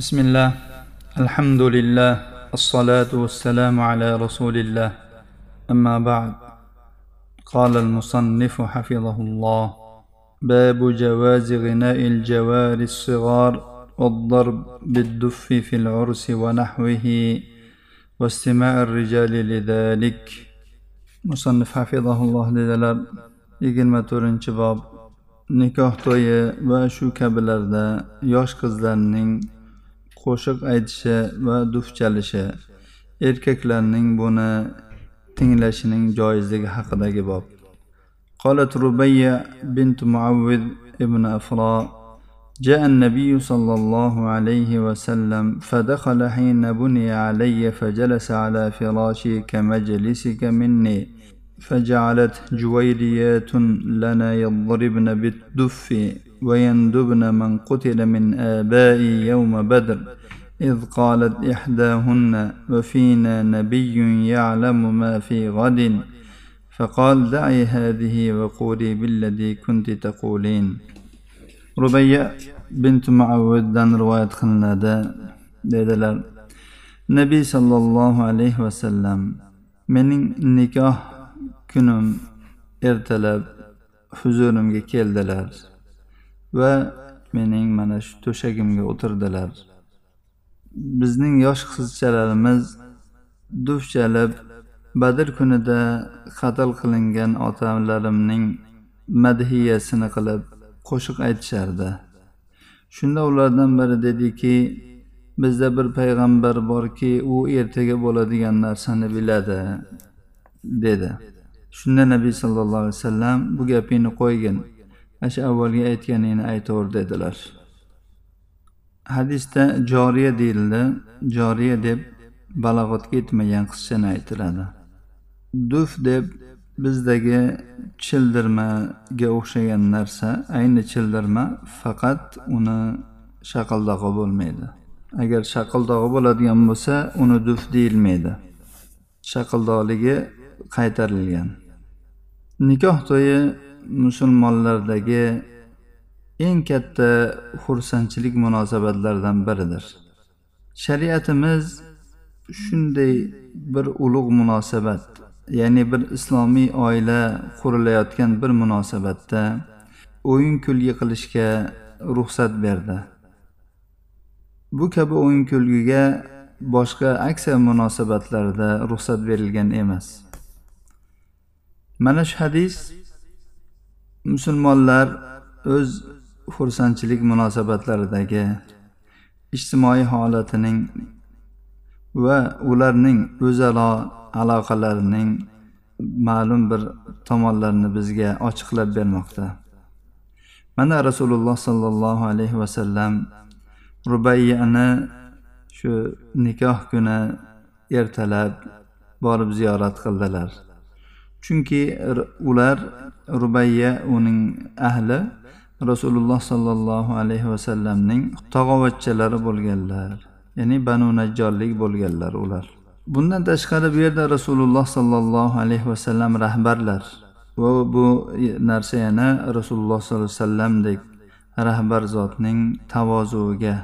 بسم الله الحمد لله الصلاة والسلام على رسول الله أما بعد قال المصنف حفظه الله باب جواز غناء الجوار الصغار والضرب بالدف في العرس ونحوه واستماع الرجال لذلك مصنف حفظه الله dedilar yigirma to'rtinchi bob nikoh to'yi va shu kabilarda yosh qizlarning qo'shiq aytishi va duf chalishi erkaklarning buni tinglashining joizligi haqidagi bob قالت ربيع بنت معوذ ابن أفراء جاء النبي صلى الله عليه وسلم فدخل حين بني علي فجلس على فراشي كمجلسك مني فجعلت جويريات لنا يضربن بالدف ويندبن من قتل من آبائي يوم بدر إذ قالت إحداهن وفينا نبي يعلم ما في غد؟ فقال دعي هذه وقولي بالذي كنت تقولين. ربيع بنت معودdan rivoyat qilinadi dedilar nabiy sollallohu alayhi vasallam mening nikoh kunim ertalab huzurimga keldilar va mening mana shu to'shagimga o'tirdilar. Bizning yosh qizchalarimiz duf chalib badr kunida qatl qilingan otalarimning madhiyasini qilib qo'shiq aytishardi. Shunda ulardan biri dediki bizda bir payg'ambar borki u ertaga bo'ladigan narsani biladi dedi. Shunda nabiy sallallohu alayhi vasallam bu gapingni qo'ygin. Ana shu avvalgi aytganingni aytaver dedilar. Hadisda joriya deyildi joriya deb balog'atga yetmagan qizchani aytiladi. Duf deb bizdagi childirmaga o'xshagan narsa ayni childirma faqat uni shaqildog'i bo'lmaydi. Agar shaqildog'i bo'ladigan bo'lsa uni duf deyilmaydi. Shaqildoqligi qaytarilgan. Nikoh to'yi musulmonlardagi eng katta xursandchilik munosabatlaridan biridir. Shariatimiz shunday bir ulug' munosabat ya'ni bir islomiy oila qurilayotgan bir munosabatda o'yin kulgi qilishga ruxsat berdi. Bu kabi o'yin kulgiga boshqa aksar munosabatlarda ruxsat berilgan emas. Mana shu hadis musulmonlar o'z xursandchilik munosabatlaridagi ijtimoiy holatining va ularning o'zaro aloqalarining ma'lum bir tomonlarini bizga ochiqlab bermoqda. Mana rasululloh sollallohu alayhi vasallam rubayyani shu nikoh kuni ertalab borib ziyorat qildilar. Chunki ular rubayya uning ahli rasululloh sollallohu alayhi vasallamning tog'avachchalari bo'lganlar ya'ni banu najjorlik bo'lganlar ular. Bundan tashqari bu yerda rasululloh sollallohu alayhi vasallam rahbarlar va bu narsa yana rasululloh sollallohu alayhi vasallamdek rahbar zotning tavozuiga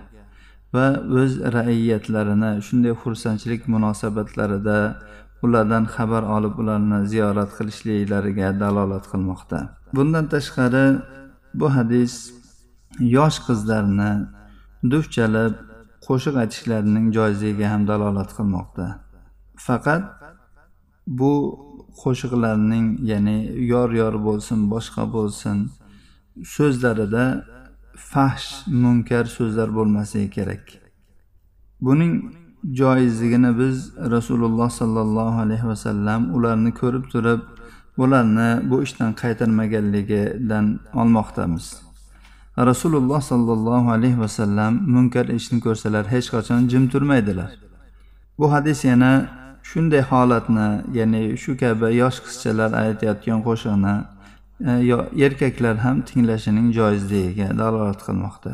va o'z raiyatlarini shunday xursandchilik munosabatlarida ulardan xabar olib ularni ziyorat qilishliklariga dalolat qilmoqda. Bundan tashqari bu hadis yosh qizlarni duf chalib qo'shiq aytishlarining joizligiga ham dalolat qilmoqda. Faqat bu qo'shiqlarning ya'ni yor yor bo'lsin boshqa bo'lsin so'zlarida fahsh munkar so'zlar bo'lmasligi kerak. Buning joizligini biz rasululloh sollallohu alayhi vasallam ularni ko'rib turib ularni bu ishdan qaytarmaganligidan olmoqdamiz. Rasululloh sollallohu alayhi vasallam munkar ishni ko'rsalar hech qachon jim turmaydilar. Bu hadis yana shunday holatni ya'ni shu kabi yosh qizchalar aytayotgan qo'shiqni e, erkaklar ham tinglashining joizligiga dalolat qilmoqda.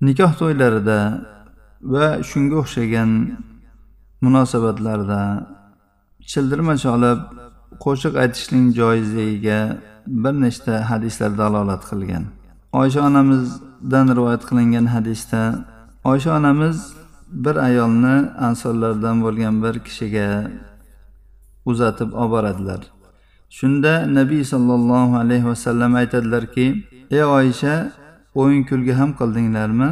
Nikoh to'ylarida va shunga o'xshagan munosabatlarda childirma cholib qo'shiq aytishning joizligiga bir nechta hadislar dalolat qilgan. Oysha onamizdan rivoyat qilingan hadisda oysha onamiz bir ayolni ansorlardan bo'lgan bir kishiga uzatib olib boradilar shunda nabiy sollallohu alayhi vasallam aytadilarki ey oysha o'yin kulgi ham qildinglarmi?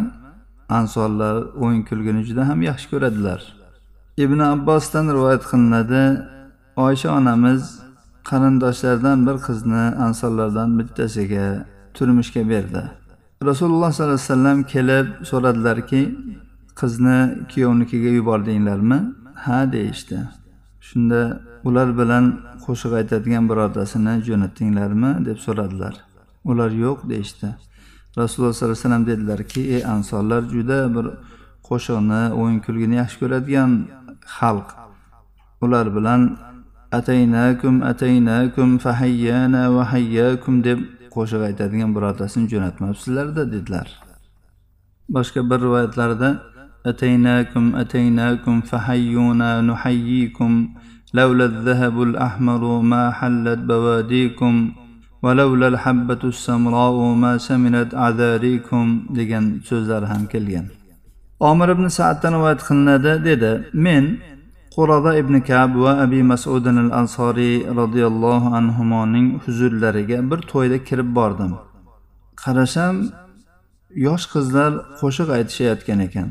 Ansorlar o'yin kulgini juda ham yaxshi ko'radilar. Ibn abbosdan rivoyat qilinadi oysha onamiz qarindoshlardan bir qizni ansorlardan bittasiga turmushga berdi. Rasululloh sollallohu alayhi vasallam kelib so'radilarki qizni kuyovnikiga yubordinglarmi? Ha deyishdi. Shunda ular bilan qo'shiq aytadigan birortasini jo'natdinglarmi deb so'radilar. Ular yo'q deyishdi. rasululloh sollallohu alayhi vasallam dedilarki ey ansonlar juda bir qo'shiqni o'yin kulgini yaxshi ko'radigan xalq ular bilan ataynakum ataynakum fahayyana va hayyakum deb qo'shiq aytadigan birortasini jo'natmabsizlarda dedilar boshqa bir rivoyatlarda ataynakum ataynakum fahayyuna nuhayyikum لولا الذهب الأحمر ما حلت بواديكم ولولا الحبة السمراء ما سمنت أعذاريكم degan so'zlar ham kelgan omir ibn saaddan rivoyat qilinadi dedi men qurada ibn kab va abi masudin al ansoriy roziyallohu anhuning huzurlariga bir to'yda kirib bordim qarasam yosh qizlar qo'shiq aytishayotgan ekan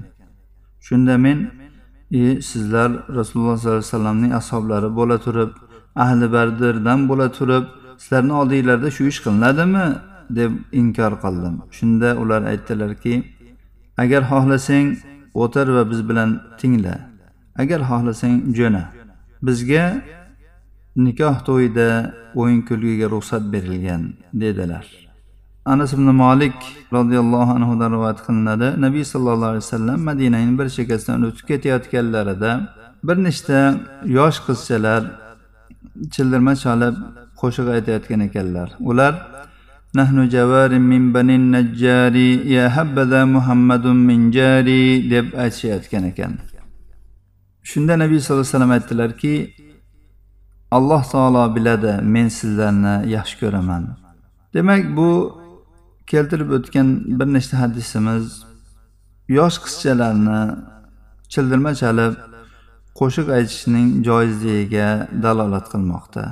shunda men e sizlar rasululloh sollallohu alayhi vasallamning ashoblari bo'la turib ahli bardirdan bo'la turib sizlarni oldinglarda shu ish qilinadimi? deb inkor qildim. Shunda ular aytdilarki agar xohlasang o'tir va biz bilan tingla. Agar xohlasang jo'na. Bizga nikoh to'yida o'yin kulgiga ruxsat berilgan dedilar. Anas ibn molik roziyallohu anhudan rivoyat qilinadi. Nabiy sallallohu alayhi vasallam madinaning bir chekkasidan o'tib ketayotganlarida bir nechta yosh qizchalar childirma chalib qo'shiq aytayotgan ekanlar. Ular nahnu javarim min banin najjari ya habbaza muhammadun min jari deb aytishayotgan ekan. Shunda nabiy sallallohu alayhi vasallam aytdilarki alloh taolo biladi men sizlarni yaxshi ko'raman. Demak bu keltirib o'tgan bir nechta hadisimiz yosh qizchalarni childirma chalib qo'shiq aytishning joizligiga dalolat qilmoqda.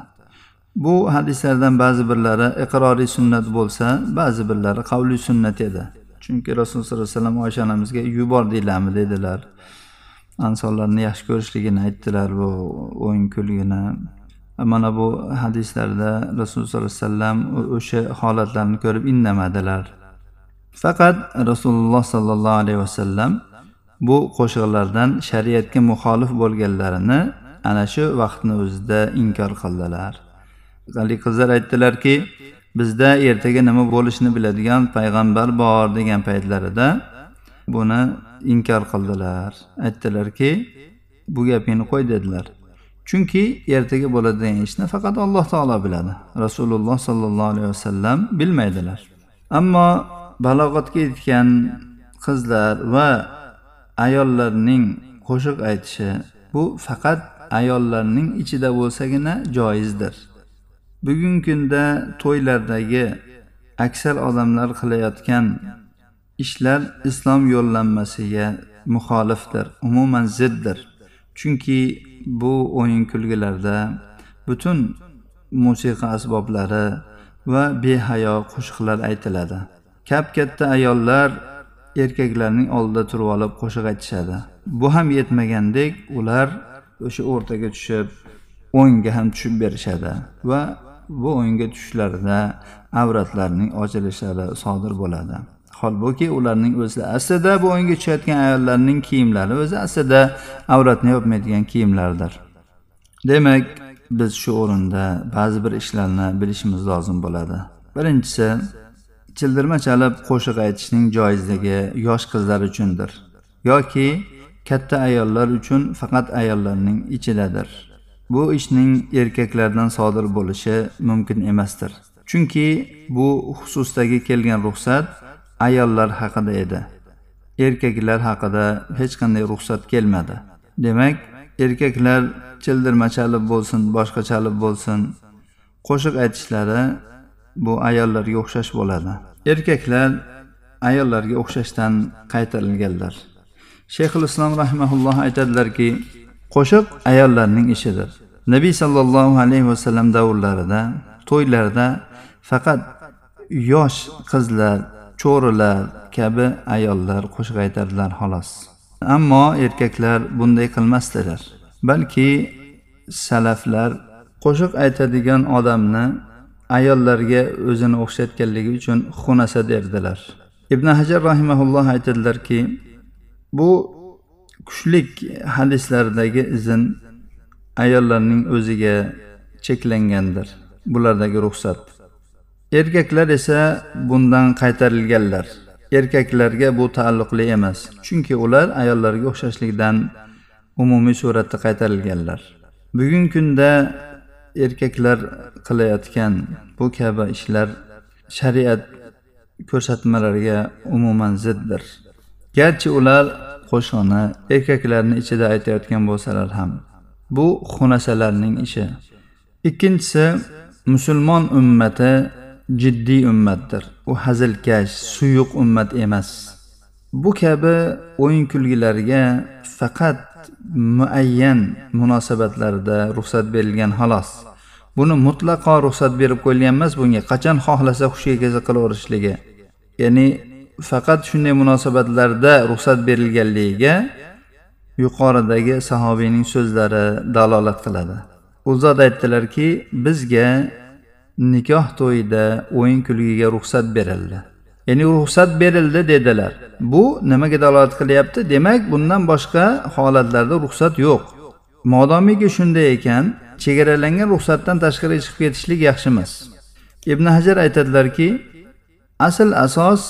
Bu hadislardan ba'zi birlari iqroriy sunnat bo'lsa ba'zi birlari qavli sunnat edi. Chunki rasululloh sollallohu alayhi vasallam oysha onamizga yubor deylami dedilar. Ansonlarni yaxshi ko'rishligini aytdilar bu o'yin kulgini. E, mana bu hadislarda rasululloh sollallohu alayhi vasallam o'sha holatlarni ko'rib indamadilar. Faqat rasululloh sollallohu alayhi vasallam bu qo'shiqlardan shariatga muxolif bo'lganlarini ana shu vaqtni o'zida inkor qildilar. Haligi qizlar aytdilarki bizda ertaga nima bo'lishini biladigan payg'ambar bor degan paytlarida buni inkor qildilar. Aytdilarki bu gapingni qo'y dedilar. Chunki ertaga bo'ladigan ishni faqat alloh taolo biladi. Rasululloh sollallohu alayhi vasallam bilmaydilar. Ammo balog'atga yetgan qizlar va ayollarning qo'shiq aytishi bu faqat ayollarning ichida bo'lsagina joizdir. Bugungi kunda to'ylardagi aksar odamlar qilayotgan ishlar islom yo'llanmasiga muxolifdir umuman ziddir. Chunki bu o'yin kulgilarda butun musiqa asboblari va behayo qo'shiqlar aytiladi. Kap katta ayollar erkaklarning oldida turib olib qo'shiq aytishadi. Bu ham yetmagandek ular o'sha o'rtaga tushib o'ngga ham tushib berishadi va bu o'yinga tushishlarida avratlarning ochilishlari sodir bo'ladi. Holbuki ularning o'zi aslida bu o'yinga tushayotgan ayollarning kiyimlari o'zi aslida avratni yopmaydigan kiyimlardir. Demak biz shu o'rinda ba'zi bir ishlarni bilishimiz lozim bo'ladi. Birinchisi childirma chalib qo'shiq aytishning joizligi yosh qizlar uchundir yoki katta ayollar uchun faqat ayollarning ichidadir. Bu ishning erkaklardan sodir bo'lishi mumkin emasdir. Chunki bu xususdagi kelgan ruxsat ayollar haqida edi. Erkaklar haqida hech qanday ruxsat kelmadi. Demak erkaklar childirma chalib bo'lsin boshqa chalib bo'lsin qo'shiq aytishlari bu ayollarga o'xshash bo'ladi. Erkaklar ayollarga o'xshashdan qaytarilganlar. Shayxul islom rahimaulloh aytadilarki qo'shiq ayollarning ishidir. Nabiy sollallohu alayhi vasallam davrlarida to'ylarda faqat yosh qizlar cho'rilar kabi ayollar qo'shiq aytardilar xolos. Ammo erkaklar bunday qilmasdilar balki salaflar qo'shiq aytadigan odamni ayollarga o'zini o'xshatganligi uchun xunasa derdilar. Ibn hajar rahimaulloh aytadilarki bu kuchlik hadislardagi izn ayollarning o'ziga cheklangandir. Bulardagi ruxsat. Erkaklar esa bundan qaytarilganlar. Erkaklarga bu taalluqli emas chunki ular ayollarga o'xshashlikdan umumiy suratda qaytarilganlar. Bugungi kunda erkaklar qilayotgan bu kabi ishlar shariat ko'rsatmalariga umuman ziddir. Garchi ular qo'shiqni erkaklarni ichida aytayotgan bo'lsalar ham bu xunasalarning ishi. Ikkinchisi musulmon ummati jiddiy ummatdir. U hazilkash suyuq ummat emas. Bu kabi o'yin kulgilarga faqat muayyan munosabatlarda ruxsat berilgan xolos. Buni mutlaqo ruxsat berib qo'yilgan emas bunga qachon xohlasa hushiga kelsa qilaverishligi ya'ni faqat shunday munosabatlarda ruxsat berilganligiga yuqoridagi sahobiyning so'zlari dalolat qiladi. U zot aytdilarki bizga nikoh to'yida o'yin kulgiga ruxsat berildi. Ya'ni ruxsat berildi dedilar. Bu nimaga dalolat qilyapti? Demak bundan boshqa holatlarda ruxsat yo'q. Modomiki shunday ekan chegaralangan ruxsatdan tashqari chiqib ketishlik yaxshi emas. Ibn hajar aytadilarki asl asos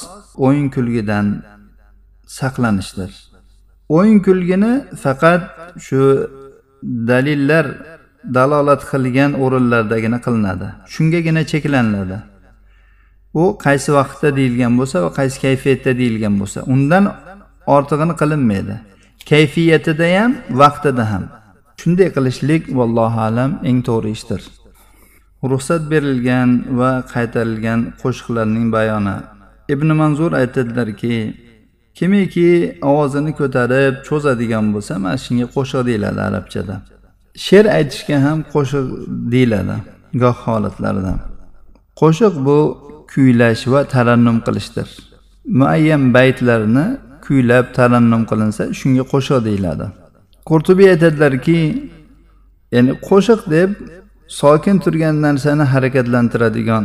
o'yin kulgidan saqlanishdir. O'yin kulgini faqat shu dalillar dalolat qilgan o'rinlardagina qilinadi. Shungagina cheklaniladi u qaysi vaqtda deyilgan bo'lsa va qaysi kayfiyatda deyilgan bo'lsa undan ortig'ini qilinmaydi. Kayfiyatida ham vaqtida ham. Shunday qilishlik vallohu alam eng to'g'ri ishdir. Ruxsat berilgan va qaytarilgan qo'shiqlarning bayoni ibn manzur aytadilarki kimiki ovozini ko'tarib cho'zadigan bo'lsa mana shunga qo'shiq deyiladi arabchada. She'r aytishga ham qo'shiq deyiladi goh holatlarda qo'shiq bu kuylash va tarannum qilishdir. Muayyan baytlarni kuylab tarannum qilinsa shunga qo'shiq deyiladi. Qurtubiy aytadilarki ya'ni qo'shiq deb sokin turgan narsani harakatlantiradigan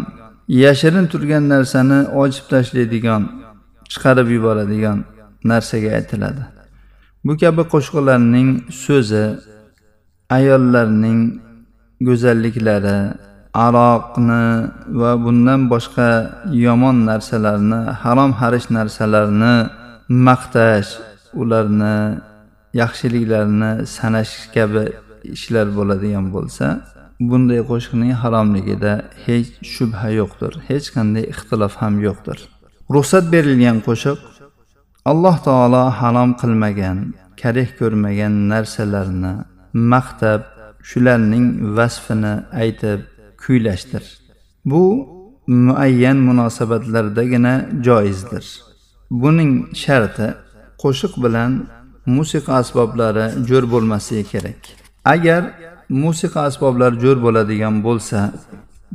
yashirin turgan narsani ochib tashlaydigan chiqarib yuboradigan narsaga aytiladi. Bu kabi qo'shiqlarning so'zi ayollarning go'zalliklari aroqni va bundan boshqa yomon narsalarni harom harish narsalarni maqtash ularni yaxshiliklarini sanash kabi ishlar bo'ladigan bo'lsa bunday qo'shiqning haromligida hech shubha yo'qdir hech qanday ixtilof ham yo'qdir. Ruxsat berilgan qo'shiq alloh taolo harom qilmagan karih ko'rmagan narsalarni maqtab shularning vasfini aytib kuylashdir. Bu muayyan munosabatlardagina joizdir. Buning sharti qo'shiq bilan musiqa asboblari jo'r bo'lmasligi kerak. Agar musiqa asboblari jo'r bo'ladigan bo'lsa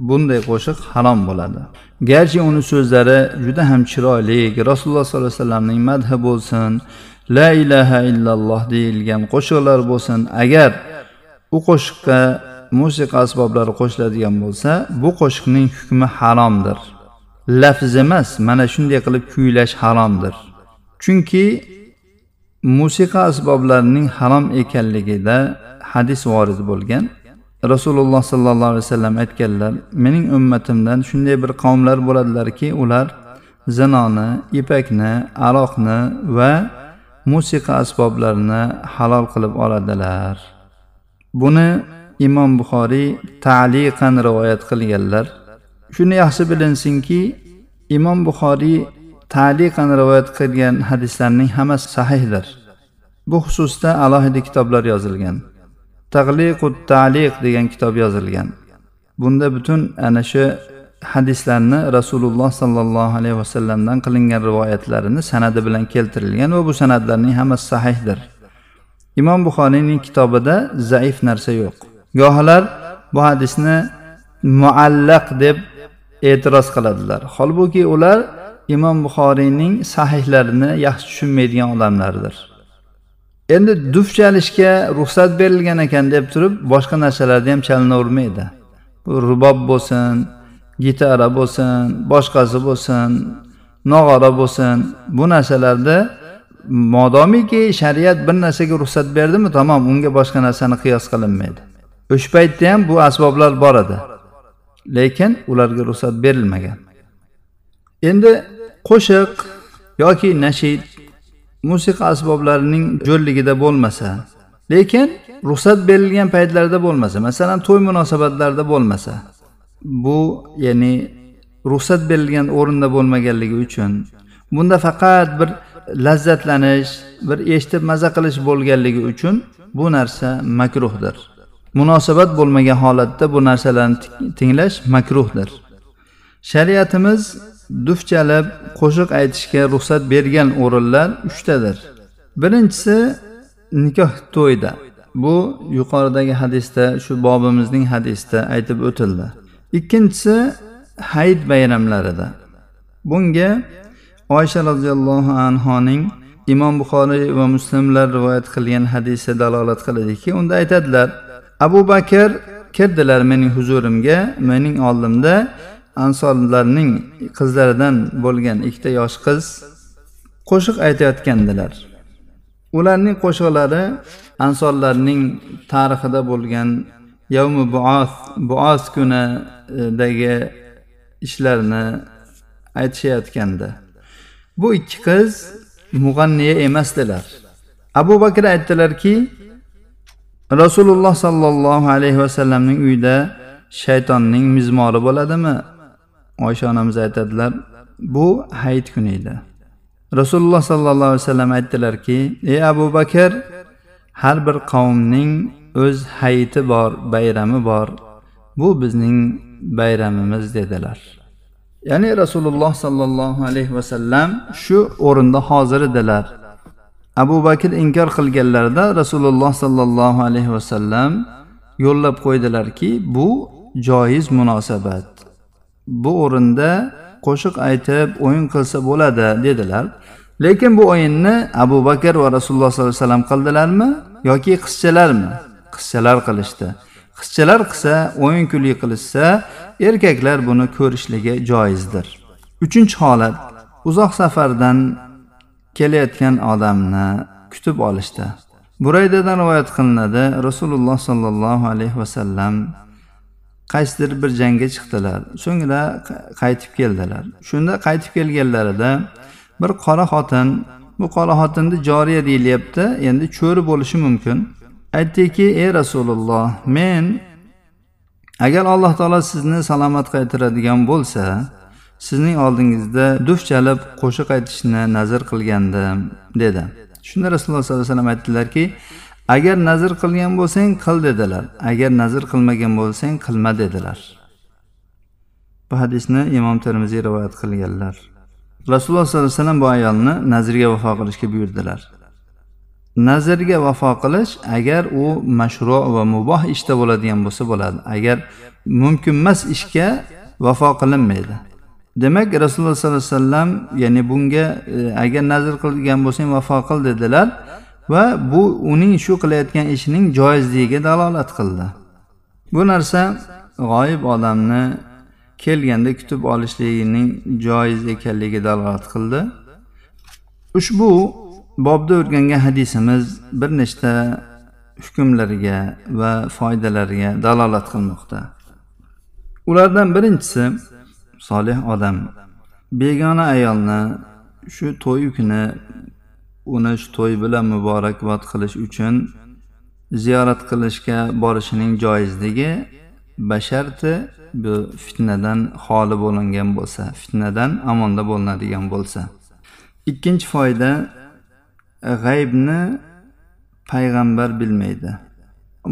bunday qo'shiq harom bo'ladi. Garchi uni so'zlari juda ham chiroyli rasululloh sollallohu alayhi vasallamning madhi bo'lsin la ilaha illalloh deyilgan qo'shiqlar bo'lsin. Agar u qo'shiqqa musiqa asboblari qo'shiladigan bo'lsa bu qo'shiqning hukmi haromdir. Lafz emas mana shunday qilib kuylash haromdir. Chunki musiqa asboblarining harom ekanligida hadis vorid bo'lgan. Rasululloh sollallohu alayhi vasallam aytganlar mening ummatimdan shunday bir qavmlar bo'ladilarki ular zinoni ipakni aroqni va musiqa asboblarini halol qilib oladilar. Buni imom buxoriy taliqan rivoyat qilganlar. Shuni yaxshi bilinsinki imom buxoriy taliqan rivoyat qilgan hadislarning hammasi sahihdir. Bu xususda alohida kitoblar yozilgan. Tagliqu taliq degan kitob yozilgan. Bunda butun ana shu hadislarni rasululloh sollallohu alayhi vasallamdan qilingan rivoyatlarini sanadi bilan keltirilgan va bu sanadlarning hammasi sahihdir. Imom buxoriyning kitobida zaif narsa yo'q. Gohilar bu hadisni muallaq deb e'tiroz qiladilar. Holbuki ular imom buxoriyning sahihlarini yaxshi tushunmaydigan odamlardir. Endi duf chalishga ruxsat berilgan ekan deb turib boshqa narsalarni ham chalinavermaydi. Bu rubob bo'lsin gitara bo'lsin boshqasi bo'lsin nog'ora bo'lsin bu narsalarda modomiki shariat bir narsaga ruxsat berdimi tamom unga boshqa narsani qiyos qilinmaydi. O'sha paytda ham bu asboblar bor edi lekin ularga ruxsat berilmagan. Endi qo'shiq yoki nashid musiqa asboblarining jo'rligida bo'lmasa lekin ruxsat berilgan paytlarda bo'lmasa masalan to'y munosabatlarida bo'lmasa bu ya'ni ruxsat berilgan o'rinda bo'lmaganligi uchun bunda faqat bir lazzatlanish bir eshitib maza qilish bo'lganligi uchun bu narsa makruhdir. Munosabat bo'lmagan holatda bu narsalarni tinglash makruhdir. Shariatimiz duf chalib qo'shiq aytishga ruxsat bergan o'rinlar uchtadir. Birinchisi nikoh to'yda bu yuqoridagi hadisda shu bobimizning hadisida aytib o'tildi. Ikkinchisi hayit bayramlarida. Bunga oysha roziyallohu anhoning imom buxoriy va muslimlar rivoyat qilgan hadisi dalolat qiladiki unda aytadilar abu bakr kirdilar mening huzurimga mening oldimda ansorlarning qizlaridan bo'lgan ikkita yosh qiz qo'shiq aytayotgandilar. Ularning qo'shiqlari ansorlarning tarixida bo'lgan yavmi buos buos kunidagi ishlarni aytishayotgandi. Bu ikki qiz mug'anniya emasdilar. Abu bakr aytdilarki rasululloh sollallohu alayhi vasallamning uyida shaytonning mizmori bo'ladimi? Oysha onamiz aytadilar bu hayit kuni edi. Rasululloh sollallohu alayhi vasallam aytdilarki ey abu bakr har bir qavmning o'z hayiti bor bayrami bor. Bu bizning bayramimiz dedilar. Ya'ni rasululloh sollallohu alayhi vasallam shu o'rinda hozir edilar. Abu bakr inkor qilganlarida rasululloh sollallohu alayhi vasallam yo'llab qo'ydilarki bu joiz munosabat. Bu o'rinda qo'shiq aytib o'yin qilsa bo'ladi dedilar. Lekin bu o'yinni abu bakr va rasululloh sollallohu alayhi vasallam qildilarmi yoki qizchalarmi? Qizchalar qilishdi. Qizchalar qilsa o'yin kulgi qilishsa erkaklar buni ko'rishligi joizdir. Uchinchi holat uzoq safardan kelayotgan odamni kutib olishdi. Buraydadan rivoyat qilinadi rasululloh sollallohu alayhi vasallam qaysidir bir jangga chiqdilar. So'ngra qaytib keldilar. Shunda qaytib kelganlarida bir qora xotin bu qora xotinni joriya deyilyapti endi cho'ri bo'lishi mumkin. Aytdiki ey rasululloh men agar alloh taolo sizni salomat qaytaradigan bo'lsa sizning oldingizda duf chalib qo'shiq aytishni nazr qilgandim dedi. Shunda rasululloh sollallohu alayhi vasallam aytdilarki agar nazr qilgan bo'lsang qil dedilar. Agar nazr qilmagan bo'lsang qilma dedilar. Bu hadisni imom termiziy rivoyat qilganlar. Rasululloh sollallohu alayhi vasallam bu ayolni nazrga vafo qilishga buyurdilar. Nazrga vafo qilish agar u mashru va muboh ishda bo'ladigan bo'lsa bo'ladi. Agar mumkin emas ishga vafo qilinmaydi. Demak rasululloh sollallohu alayhi vasallam ya'ni bunga e, agar nazr qilgan bo'lsang vafo qil dedilar. Va bu uning shu qilayotgan ishining joizligiga dalolat qildi. Bu narsa g'oyib odamni kelganda kutib olishligining joiz ekanligiga dalolat qildi. Ushbu bobda o'rgangan hadisimiz bir nechta hukmlarga va foydalarga dalolat qilmoqda. Ulardan birinchisi solih odam. Begona ayolni shu to'y kuni uni shu to'y bilan muborakbod qilish uchun ziyorat qilishga borishining joizligi basharti bu fitnadan xoli bo'lingan bo'lsa fitnadan amonda bo'linadigan bo'lsa. Ikkinchi foyda g'aybni payg'ambar bilmaydi.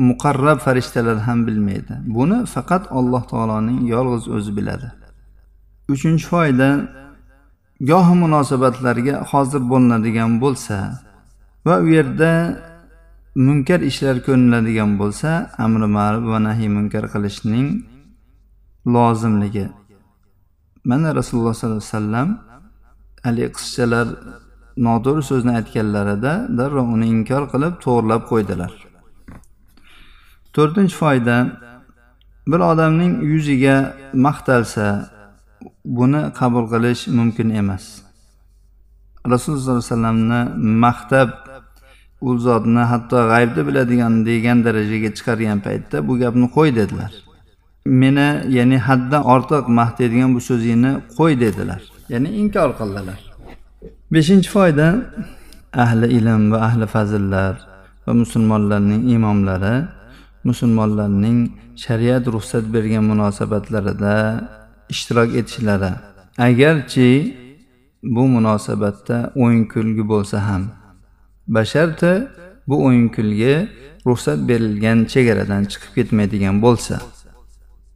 Muqarrab farishtalar ham bilmaydi. Buni faqat alloh taoloning yolg'iz o'zi biladi. Uchinchi foyda gohi munosabatlarga hozir bo'linadigan bo'lsa va u yerda munkar ishlar ko'rinadigan bo'lsa amri ma'ruf va nahiy munkar qilishning lozimligi. Mana rasululloh sollallohu alayhi vasallam haligi qizchalar noto'g'ri so'zni aytganlarida darrov uni inkor qilib to'g'irlab qo'ydilar. To'rtinchi foyda bir odamning yuziga maqtalsa buni qabul qilish mumkin emas. Rasululloh sollallohu alayhi vasallamni maqtab u zotni hatto g'aybni biladigan degan darajaga chiqargan paytda bu gapni qo'y dedilar. Meni ya'ni haddan ortiq maqtaydigan bu so'zingni qo'y dedilar. Ya'ni inkor qildilar. Beshinchi foyda ahli ilm va ahli fazillar va musulmonlarning imomlari musulmonlarning shariat ruxsat bergan munosabatlarida ishtirok etishlari. Agarchi bu munosabatda o'yin kulgi bo'lsa ham basharti bu o'yin kulgi ruxsat berilgan chegaradan chiqib ketmaydigan bo'lsa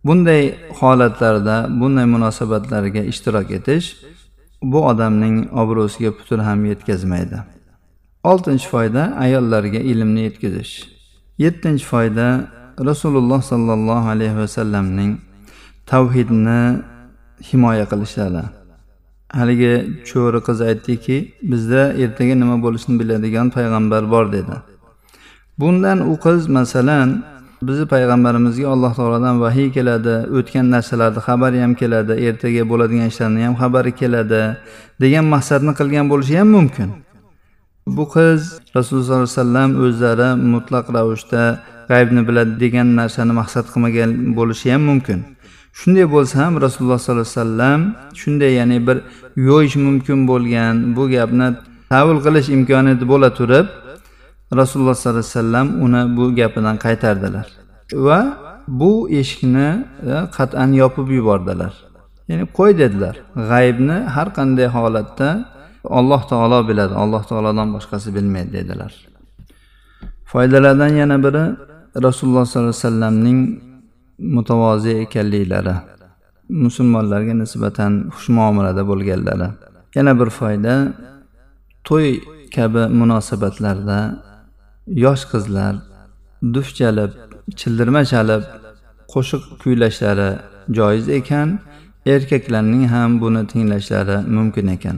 bunday holatlarda bunday munosabatlarga ishtirok etish bu odamning obro'siga putur ham yetkazmaydi. Oltinchi foyda ayollarga ilmni yetkazish. Yettinchi foyda rasululloh sollallohu alayhi vasallamning tavhidni himoya qilishlari haligi cho'ri qiz aytdiki bizda ertaga nima bo'lishini biladigan payg'ambar bor dedi. Bundan u qiz masalan bizni payg'ambarimizga alloh taolodan vahiy keladi o'tgan narsalarni xabari ham keladi ertaga bo'ladigan ishlarni ham xabari keladi degan maqsadni qilgan bo'lishi ham mumkin. Bu qiz rasululloh sollallohu alayhi vasallam o'zlari mutlaq ravishda g'aybni biladi degan narsani maqsad qilmagan bo'lishi ham mumkin. Shunday bo'lsa ham rasululloh sollallohu alayhi vasallam shunday ya'ni bir yo'yish mumkin bo'lgan bu gapni tavil qilish imkoniyati bo'la turib rasululloh sollallohu alayhi vasallam uni bu gapidan qaytardilar va bu eshikni e, qat'an yopib yubordilar. Ya'ni qo'y dedilar g'aybni har qanday holatda alloh taolo biladi alloh taolodan boshqasi bilmaydi dedilar. Foydalardan yana biri rasululloh sollallohu alayhi vasallamning mutavozi ekanliklari musulmonlarga nisbatan xushmuomalada bo'lganlari. Yana bir foyda to'y kabi munosabatlarda yosh qizlar duf chalib childirma chalib qo'shiq kuylashlari joiz ekan erkaklarning ham buni tinglashlari mumkin ekan.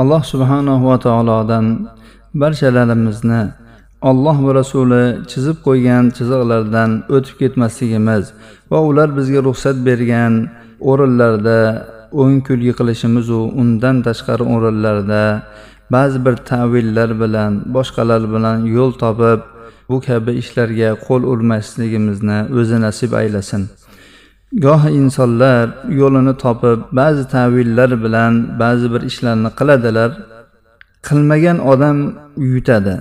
Alloh subhanahu va taolodan barchalarimizni alloh va rasuli chizib qo'ygan chiziqlardan o'tib ketmasligimiz va ular bizga ruxsat bergan o'rinlarda o'ng kulgi qilishimizu undan tashqari o'rinlarda ba'zi bir tavillar bilan boshqalar bilan yo'l topib bu kabi ishlarga qo'l urmasligimizni o'zi nasib aylasin. Goh insonlar yo'lini topib ba'zi tavillar bilan ba'zi bir ishlarni qiladilar qilmagan odam yutadi.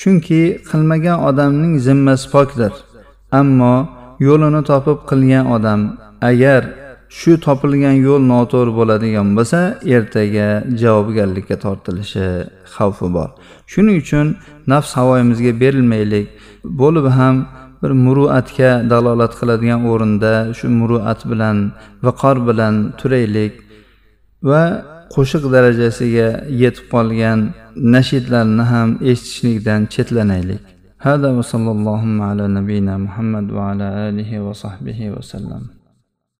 Chunki qilmagan odamning zimmasi pokdir. Ammo yo'lini topib qilgan odam agar shu topilgan yo'l noto'g'ri bo'ladigan bo'lsa ertaga javobgarlikka tortilishi xavfi bor. Shuning uchun nafs havoyimizga berilmaylik. Bo'lib ham bir muruatga dalolat qiladigan o'rinda shu muruat bilan viqor bilan turaylik va qo'shiq darajasiga yetib qolgan nashidlarni ham eshitishlikdan chetlanaylik. Hada va sallallohu ala nabiyina muhammad va ala alihi va sahbihi